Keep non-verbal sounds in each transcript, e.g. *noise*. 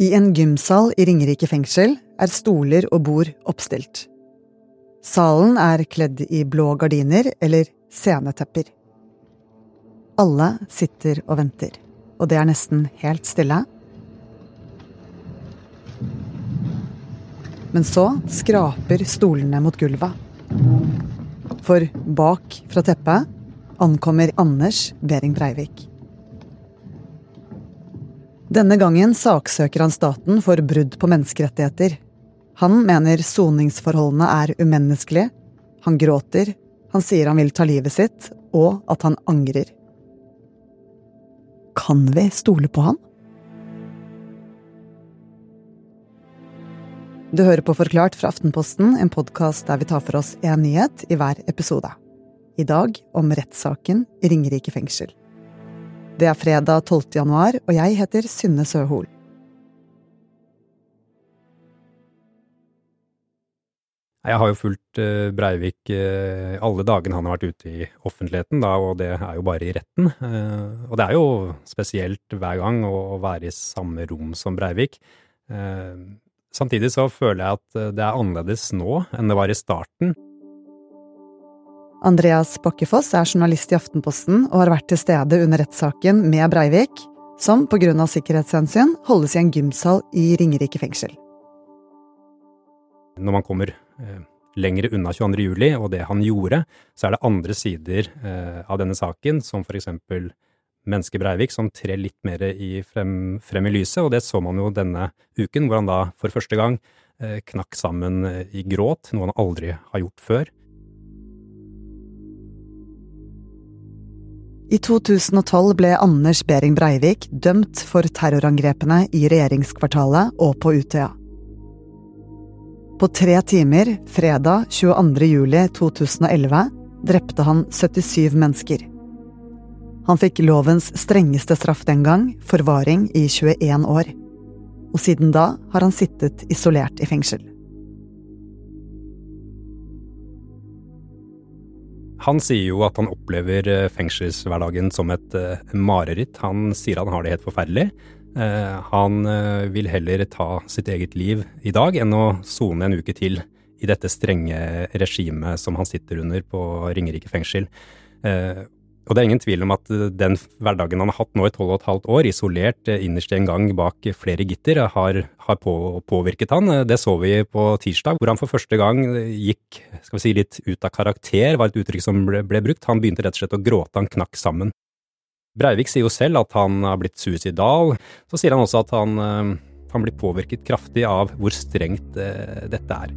I en gymsal i Ringerike fengsel er stoler og bord oppstilt. Salen er kledd i blå gardiner eller scenetepper. Alle sitter og venter, og det er nesten helt stille. Men så skraper stolene mot gulvet. For bak fra teppet ankommer Anders Behring Breivik. Denne gangen saksøker han staten for brudd på menneskerettigheter. Han mener soningsforholdene er umenneskelige. Han gråter, han sier han vil ta livet sitt, og at han angrer. Kan vi stole på han? Du hører på Forklart fra Aftenposten, en podkast der vi tar for oss én nyhet i hver episode. I dag om rettssaken i Ringerike fengsel. Det er fredag 12. januar, og jeg heter Synne Søhol. Jeg har jo fulgt eh, Breivik eh, alle dagene han har vært ute i offentligheten, da, og det er jo bare i retten. Eh, og det er jo spesielt hver gang å være i samme rom som Breivik. Samtidig så føler jeg at det er annerledes nå enn det var i starten. Andreas Bakkefoss er journalist i Aftenposten og har vært til stede under rettssaken med Breivik, som av sikkerhetshensyn holdes i en gymsal i Ringerike fengsel. Når man kommer eh, lenger unna 22. juli og det han gjorde, så er det andre sider eh, av denne saken, som eksempel mennesket Breivik, som trer litt mer i frem, frem, i lyset, og det så man jo denne uken, hvor han da for første gang eh, knakk sammen eh, i gråt, noe han aldri har gjort før. I 2012 ble Anders Behring Breivik dømt for terrorangrepene i regjeringskvartalet og på Utøya. På tre timer, fredag 22. juli 2011, drepte han 77 mennesker. Han fikk lovens strengeste straff den gang, forvaring i 21 år. Og siden da har han sittet isolert i fengsel. Han sier jo at han opplever eh, fengselshverdagen som et uh, mareritt. Han sier han har det helt forferdelig. Uh, han vil heller ta sitt eget liv i dag enn å sone en uke til i dette strenge regimet som han sitter under på Ringerike fengsel. Og det er ingen tvil om at eh, den hverdagen han har hatt nå i tolv og et halvt år, isolert eh, innerst en gang bak flere gitter, har, har på, påvirket han. Det så vi på tirsdag, hvor han for første gang gikk skal vi si, litt ut av karakter, var et uttrykk som ble, ble brukt. Han begynte rett og slett å gråte, han knakk sammen. Breivik sier jo selv at han har blitt suicidal. Så sier han også at han, eh, han blir påvirket kraftig av hvor strengt dette er.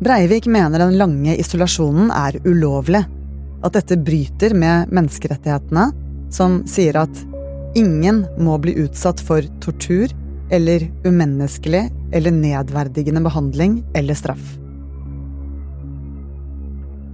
Breivik mener den lange isolasjonen er ulovlig at dette bryter med menneskerettighetene, som sier at ingen må bli utsatt for tortur eller umenneskelig eller nedverdigende behandling eller straff.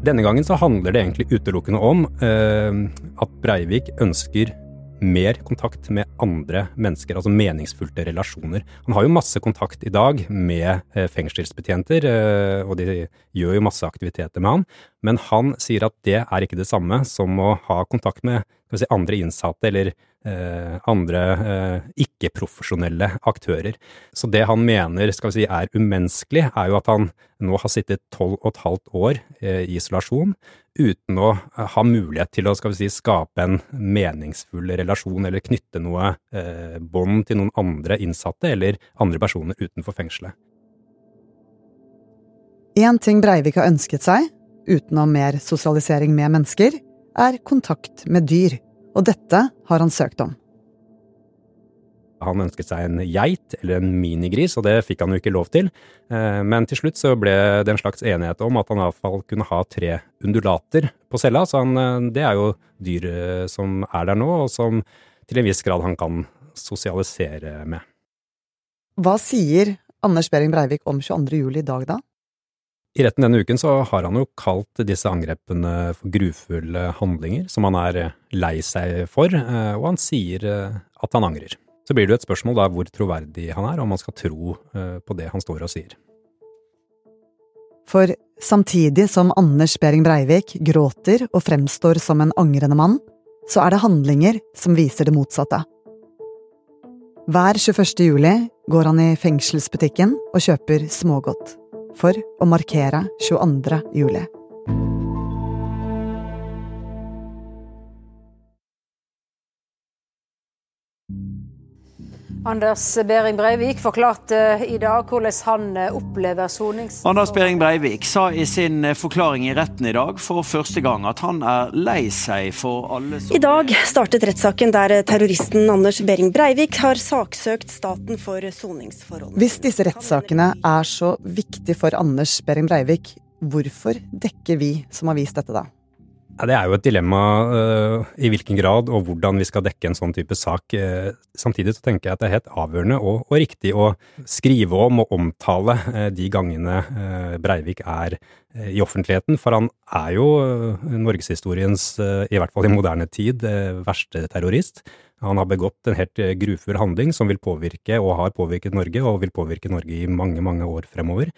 Denne gangen så handler det egentlig utelukkende om eh, at Breivik ønsker mer kontakt med andre mennesker, altså meningsfullte relasjoner. Han har jo masse kontakt i dag med eh, fengselsbetjenter, eh, og de gjør jo masse aktiviteter med han, men han sier at det er ikke det samme som å ha kontakt med si, andre innsatte eller eh, andre eh, ikke-profesjonelle aktører. Så det han mener skal vi si, er umenneskelig, er jo at han nå har sittet tolv og et halvt år eh, i isolasjon uten å ha mulighet til å skal vi si, skape en meningsfull relasjon eller knytte noe eh, bånd til noen andre innsatte eller andre personer utenfor fengselet. Én ting Breivik har ønsket seg, utenom mer sosialisering med mennesker, er kontakt med dyr, og dette har han søkt om. Han ønsket seg en geit eller en minigris, og det fikk han jo ikke lov til. Eh, men til slutt så ble det en slags enighet om at han iallfall kunne ha tre undulater på cella. Så han, eh, det er jo dyr eh, som er der nå, og som til en viss grad han kan sosialisere med. Hva sier Anders Behring Breivik om 22. juli i dag, da? I retten denne uken så har han jo kalt disse angrepene for grufulle handlinger som han er lei seg for, eh, og han sier eh, at han angrer. Så blir det jo et spørsmål da hvor troverdig han er, om man skal tro eh, på det han står og sier. For samtidig som Anders Behring Breivik gråter og fremstår som en angrende mann, så er det handlinger som viser det motsatte. Hver 21. juli går han i fengselsbutikken og kjøper smågodt. For å markere 22. juli. Anders Behring Breivik forklarte i dag hvordan han eh, opplever sonings... Anders Behring Breivik sa i sin eh, forklaring i retten i dag for første gang at han er lei seg for alle som I dag startet rettssaken der terroristen Anders Behring Breivik har saksøkt staten for soningsforhold. Hvis disse rettssakene er så viktige for Anders Behring Breivik, hvorfor dekker vi som har vist dette da? Det er jo et dilemma uh, i hvilken grad og hvordan vi skal dekke en sånn type sak. Uh, samtidig så tenker jeg at det er helt avgjørende og, og riktig å skrive om og omtale uh, de gangene Breivik er i offentligheten. For han er jo norgeshistoriens, i hvert fall i moderne tid, verste terrorist. Han har begått en helt grufull handling som vil påvirke, og har påvirket Norge, og vil påvirke Norge i mange, mange år fremover.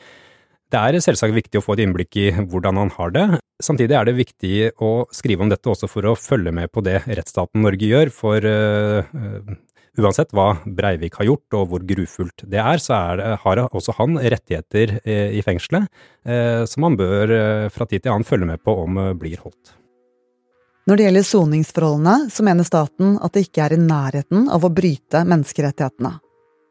Det er selvsagt viktig å få et innblikk i hvordan han har det. Samtidig er det viktig å skrive om dette også for å følge med på det rettsstaten Norge gjør, for uh, uansett hva Breivik har gjort og hvor grufullt det er, så er har også han rettigheter uh, i fengselet uh, som han bør fra tid til annen følge med på om blir holdt. Når det gjelder soningsforholdene, så mener staten at det ikke er i nærheten av å bryte menneskerettighetene.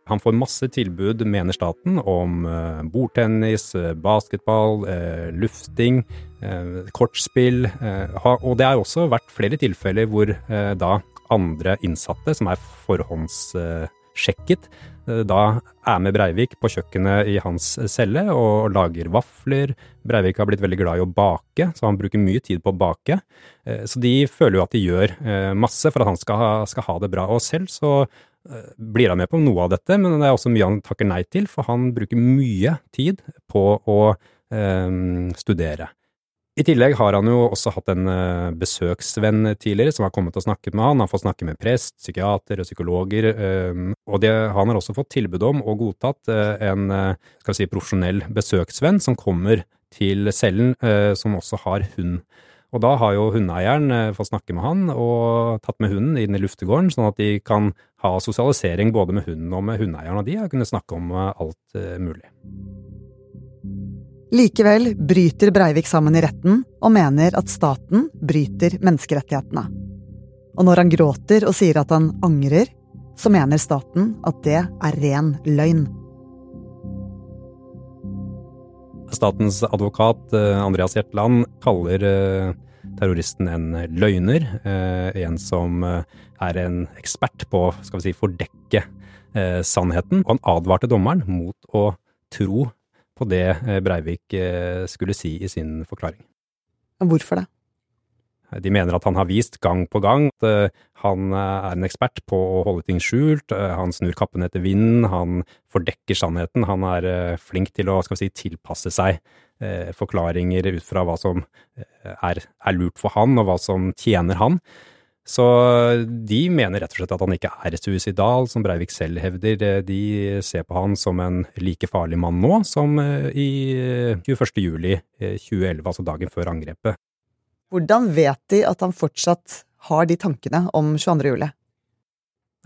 Han får masse tilbud, mener staten, om eh, bordtennis, eh, basketball, eh, lufting, kortspill. Og det har også vært flere tilfeller hvor da andre innsatte, som er forhåndssjekket, da er med Breivik på kjøkkenet i hans celle og lager vafler. Breivik har blitt veldig glad i å bake, så han bruker mye tid på å bake. Så de føler jo at de gjør masse for at han skal ha, skal ha det bra. Og selv så Eh, blir han med på noe av dette, men det er også mye han takker nei til, for han bruker mye tid på å eh, studere. I tillegg har han jo også hatt en uh, besøksvenn tidligere som har kommet og snakket med han. Han har fått snakke med prest, psykiater og psykologer, um, og det, han har også fått tilbud om og godtatt uh, en skal vi si, profesjonell besøksvenn som kommer til cellen, som også har hund. Og da har jo hundeeieren eh, fått snakke med han og tatt med hunden inn i luftegården, sånn at de kan ha sosialisering både med hunden og med hundeeieren, og de har kunnet snakke om eh, alt eh, mulig. Likevel bryter Breivik sammen i retten og mener at staten bryter menneskerettighetene. Og når han gråter og sier at han angrer, så mener staten at det er ren løgn. Statens advokat eh, Andreas Hjertland kaller eh, terroristen en løgner. Eh, en som er en ekspert på vi si, fordekke sannheten. Og han advarte dommeren mot å tro på det Breivik skulle si i sin forklaring. Hvorfor det? De mener at han har vist gang på gang at eh, han eh, er en ekspert på å holde ting skjult. Eh, han snur kappen etter vinden, han fordekker sannheten. Han er flink til å skal vi si, tilpasse seg forklaringer ut fra hva som er, er lurt for han, og hva som tjener han. Så de mener rett og slett at han ikke er suicidal, som Breivik selv hevder. De ser på han som en like farlig mann nå som i 21. juli 2011, altså dagen før angrepet. Hvordan vet de at han fortsatt har de tankene om 22. juli?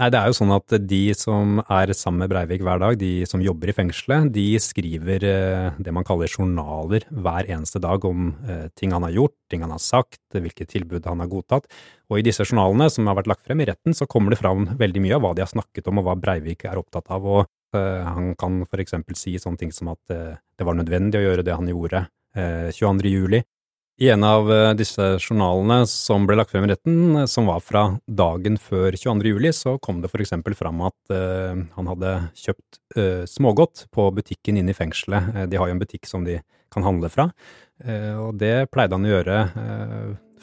Nei, det er jo sånn at de som er sammen med Breivik hver dag, de som jobber i fengselet, de skriver eh, det man kaller journaler hver eneste dag om eh, ting han har gjort, ting han har sagt, hvilke tilbud han har godtatt. Og i disse journalene som har vært lagt frem i retten, så kommer det fram veldig mye av hva de har snakket om og hva Breivik er opptatt av. Og uh, han kan for eksempel si sånne ting som at det var nødvendig å gjøre det han gjorde uh, 22. juli. I en av eh, disse journalene som ble lagt frem i retten, eh, som var fra dagen før 22. juli, så kom det for eksempel fram at uh, han hadde kjøpt smågodt på butikken inne i fengselet. De har jo en butikk som de kan handle fra, og det pleide han å gjøre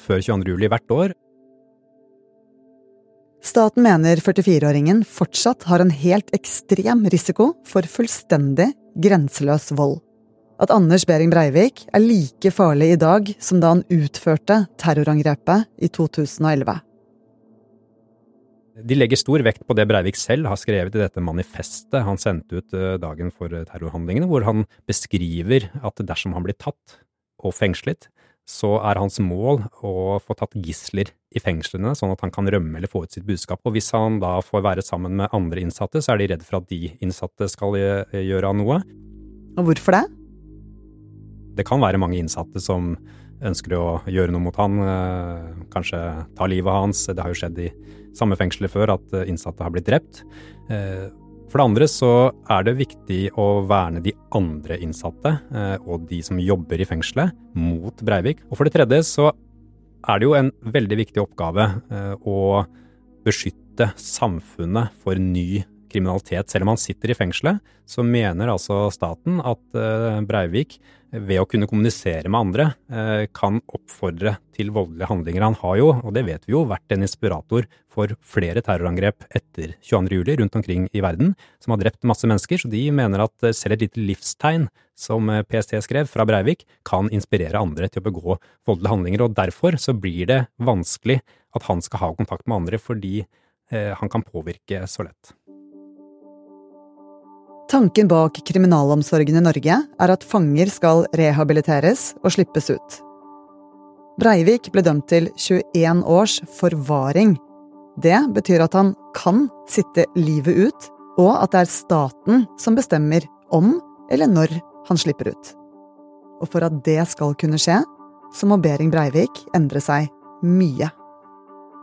før 22. juli hvert år. Staten mener 44-åringen fortsatt har en helt ekstrem risiko for fullstendig grenseløs vold at Anders Behring Breivik er like farlig i dag som da han utførte terrorangrepet i 2011. De legger stor vekt på det Breivik selv har skrevet i dette manifestet han sendte ut eh, dagen for terrorhandlingene, hvor han beskriver at dersom han blir tatt og fengslet, så er hans mål å få tatt gisler i fengslene, sånn at han kan rømme eller få ut sitt budskap. Og hvis han da får være sammen med andre innsatte, så er de redd for at de innsatte skal gjøre noe. Og hvorfor det? Det kan være mange innsatte som ønsker å gjøre noe mot han, eh, kanskje ta livet hans. Det har jo skjedd i samme fengselet før at eh, innsatte har blitt drept. Eh, for det andre så er det viktig å verne de andre innsatte og de som jobber i fengselet, mot Breivik. Og for det tredje så er det jo en veldig viktig oppgave å beskytte samfunnet for ny kriminalitet. Selv om han sitter i fengselet, så mener altså staten at Breivik ved å kunne kommunisere med andre, eh, kan oppfordre til voldelige handlinger. Han har jo, og det vet vi jo, vært en inspirator for flere terrorangrep etter 22.07. rundt omkring i verden, som har drept masse mennesker, så de mener at eh, selv et lite livstegn, som eh, PST skrev fra Breivik, kan inspirere andre til å begå voldelige handlinger. Og derfor så blir det vanskelig at han skal ha kontakt med andre, fordi han kan påvirke så lett. Tanken bak kriminalomsorgen i Norge er at fanger skal rehabiliteres og slippes ut. Breivik ble dømt til 21 års forvaring. Det betyr at han kan sitte livet ut, og at det er staten som bestemmer om eller når han slipper ut. Og for at det skal kunne skje, så må Behring Breivik endre seg mye.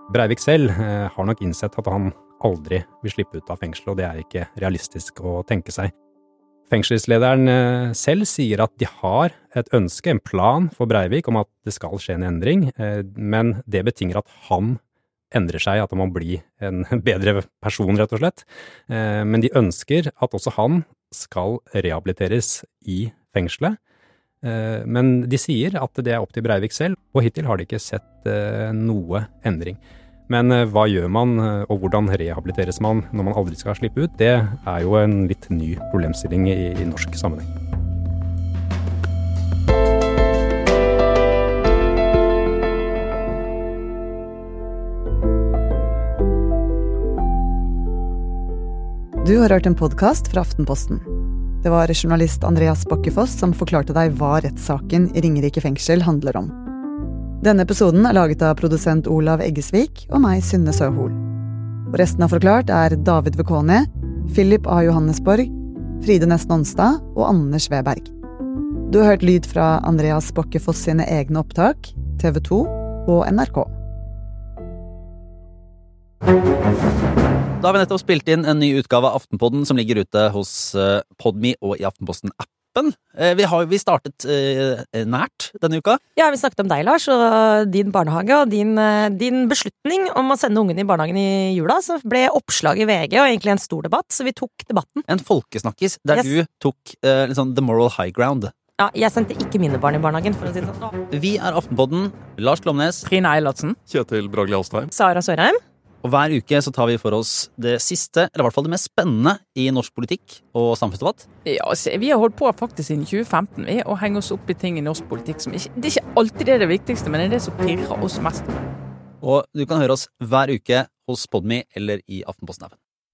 Breivik selv eh, har nok innsett at han aldri vil slippe ut av fengselet, og det er ikke realistisk å tenke seg. Fengselslederen eh, selv sier at de har et ønske, en plan for Breivik om at det skal skje en endring, eh, men det betinger at han endrer seg, at han må bli en *laughs* bedre person, rett og slett. Eh, men de ønsker at også han skal rehabiliteres i fengselet. Men de sier at det er opp til Breivik selv, og hittil har de ikke sett noe endring. Men eh, hva gjør man, eh, og hvordan rehabiliteres man når man aldri skal slippe ut? Det er jo en litt ny problemstilling i, i norsk sammenheng. Du har hørt en podkast fra Aftenposten. Det var journalist Andreas Bakkefoss som forklarte deg hva rettssaken i Ringerike fengsel handler om. Denne episoden er laget av produsent Olav Eggesvik og meg, Synne Søhol. Og resten av Forklart er David Vekoni, Philip A. Johannesborg, Fride Nesten Onstad og Anders Weberg. Du har hørt lyd fra Andreas Bokkefoss sine egne opptak, TV 2 og NRK. Da har vi nettopp spilt inn en ny utgave av Aftenpodden som ligger ute hos eh, Podme og i Aftenposten-app appen. Eh, vi har vi startet eh, nært denne uka. Ja, vi snakket om deg, Lars, og din barnehage og din, eh, din beslutning om å sende ungene i barnehagen i jula. Så ble oppslag i VG og egentlig en stor debatt, så vi tok debatten. En folkesnakkis der yes. du tok uh, liksom the moral high ground. Ja, jeg sendte ikke mine barn i barnehagen, for å si det sånn. Vi er Aftenpodden. Lars Glomnes. Trine Eilertsen. Kjetil Bragli Alstheim. Sara Sørheim. Og hver uke så tar vi for oss det siste, eller i hvert fall det mest spennende i norsk politikk og samfunnsdebatt. Ja, altså, Vi har holdt på faktisk siden 2015 vi, å henge oss opp i ting i norsk politikk som ikke Det er ikke alltid det er det viktigste, men det er det som pirrer oss mest. Og du kan høre oss hver uke hos Podmy eller i Aftenposten-appen.